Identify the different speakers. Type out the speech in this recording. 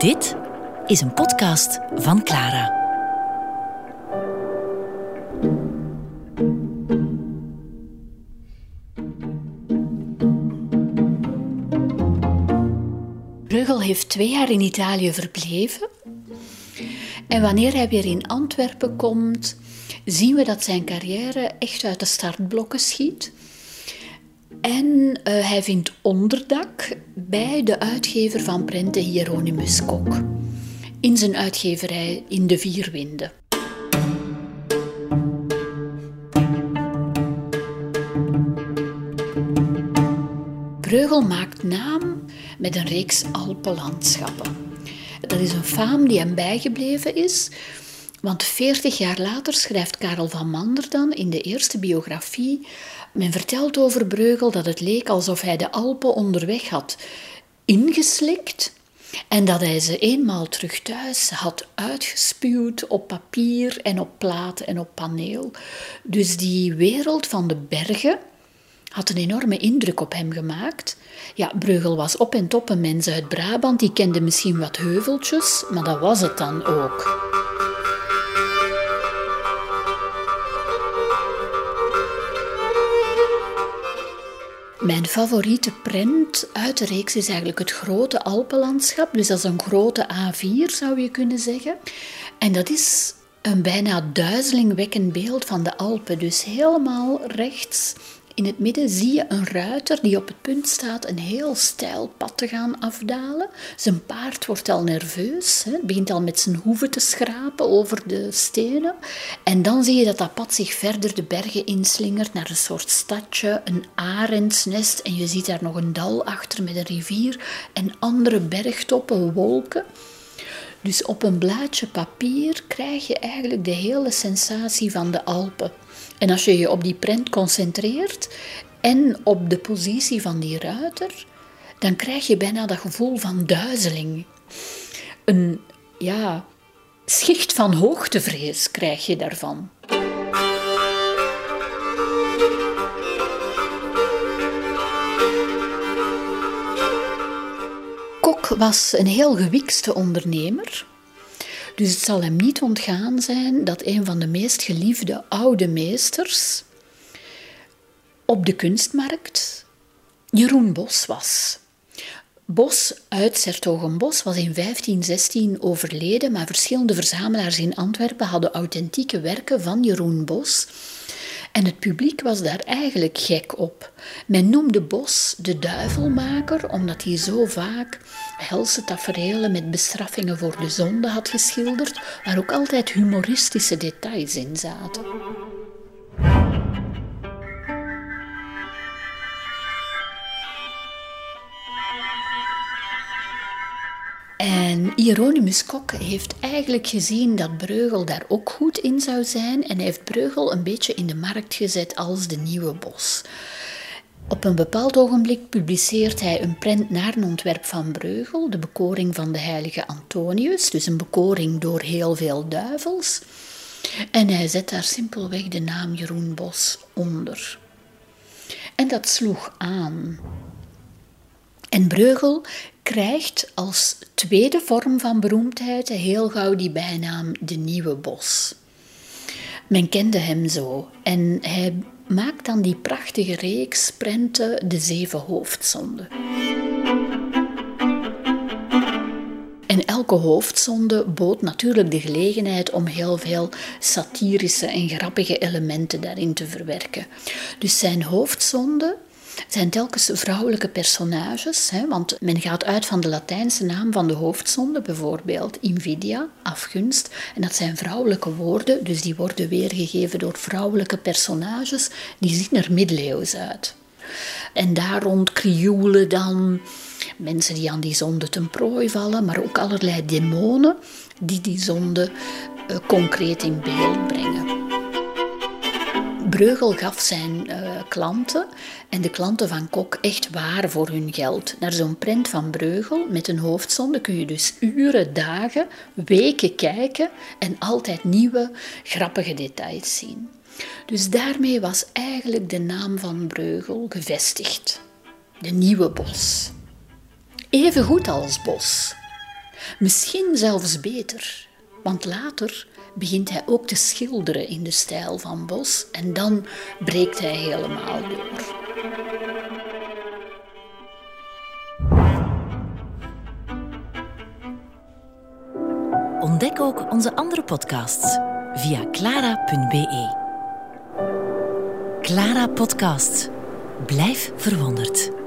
Speaker 1: Dit is een podcast van Clara.
Speaker 2: Breugel heeft twee jaar in Italië verbleven. En wanneer hij weer in Antwerpen komt, zien we dat zijn carrière echt uit de startblokken schiet. En eh, hij vindt onderdak bij de uitgever van prenten Hieronymus Kok. In zijn uitgeverij In de Vier Winden. Breugel maakt naam met een reeks Alpenlandschappen. Dat is een faam die hem bijgebleven is, want 40 jaar later schrijft Karel van Mander dan in de eerste biografie men vertelt over Breugel dat het leek alsof hij de Alpen onderweg had ingeslikt en dat hij ze eenmaal terug thuis had uitgespuwd op papier en op plaat en op paneel. Dus die wereld van de bergen had een enorme indruk op hem gemaakt. Ja, Breugel was op en top een mens uit Brabant, die kende misschien wat heuveltjes, maar dat was het dan ook. Mijn favoriete print uit de reeks is eigenlijk het grote Alpenlandschap. Dus dat is een grote A4 zou je kunnen zeggen. En dat is een bijna duizelingwekkend beeld van de Alpen. Dus helemaal rechts in het midden zie je een ruiter die op het punt staat een heel steil pad te gaan afdalen. Zijn paard wordt al nerveus, hè, begint al met zijn hoeven te schrapen over de stenen. En dan zie je dat dat pad zich verder de bergen inslingert naar een soort stadje, een arendsnest. En je ziet daar nog een dal achter met een rivier en andere bergtoppen, wolken. Dus op een blaadje papier krijg je eigenlijk de hele sensatie van de Alpen. En als je je op die prent concentreert en op de positie van die ruiter, dan krijg je bijna dat gevoel van duizeling. Een ja, schicht van hoogtevrees krijg je daarvan. Kok was een heel gewikste ondernemer. Dus het zal hem niet ontgaan zijn dat een van de meest geliefde oude meesters op de kunstmarkt Jeroen Bos was. Bos uit Sertogenbos was in 1516 overleden, maar verschillende verzamelaars in Antwerpen hadden authentieke werken van Jeroen Bos en het publiek was daar eigenlijk gek op. Men noemde Bos de duivelmaker, omdat hij zo vaak helse tafereelen met bestraffingen voor de zonde had geschilderd, waar ook altijd humoristische details in zaten. En Hieronymus Kok heeft eigenlijk gezien dat Breugel daar ook goed in zou zijn en heeft Breugel een beetje in de markt gezet als de nieuwe bos. Op een bepaald ogenblik publiceert hij een prent naar een ontwerp van Breugel, de bekoring van de heilige Antonius, dus een bekoring door heel veel duivels. En hij zet daar simpelweg de naam Jeroen Bos onder. En dat sloeg aan. En Breugel krijgt als tweede vorm van beroemdheid heel gauw die bijnaam de Nieuwe Bos. Men kende hem zo en hij maakt dan die prachtige reeks prenten De Zeven Hoofdzonden. En elke hoofdzonde bood natuurlijk de gelegenheid om heel veel satirische en grappige elementen daarin te verwerken. Dus zijn hoofdzonde zijn telkens vrouwelijke personages, hè, want men gaat uit van de Latijnse naam van de hoofdzonde, bijvoorbeeld invidia, afgunst, en dat zijn vrouwelijke woorden, dus die worden weergegeven door vrouwelijke personages, die zien er middeleeuws uit. En daar rond krioelen dan mensen die aan die zonde ten prooi vallen, maar ook allerlei demonen die die zonde uh, concreet in beeld brengen. Breugel gaf zijn uh, klanten en de klanten van Kok echt waar voor hun geld. Naar zo'n print van Breugel met een hoofdzonde kun je dus uren, dagen, weken kijken en altijd nieuwe, grappige details zien. Dus daarmee was eigenlijk de naam van Breugel gevestigd. De nieuwe bos. Even goed als bos. Misschien zelfs beter, want later begint hij ook te schilderen in de stijl van Bos en dan breekt hij helemaal door.
Speaker 1: Ontdek ook onze andere podcasts via clara.be. Clara Podcast. Blijf verwonderd.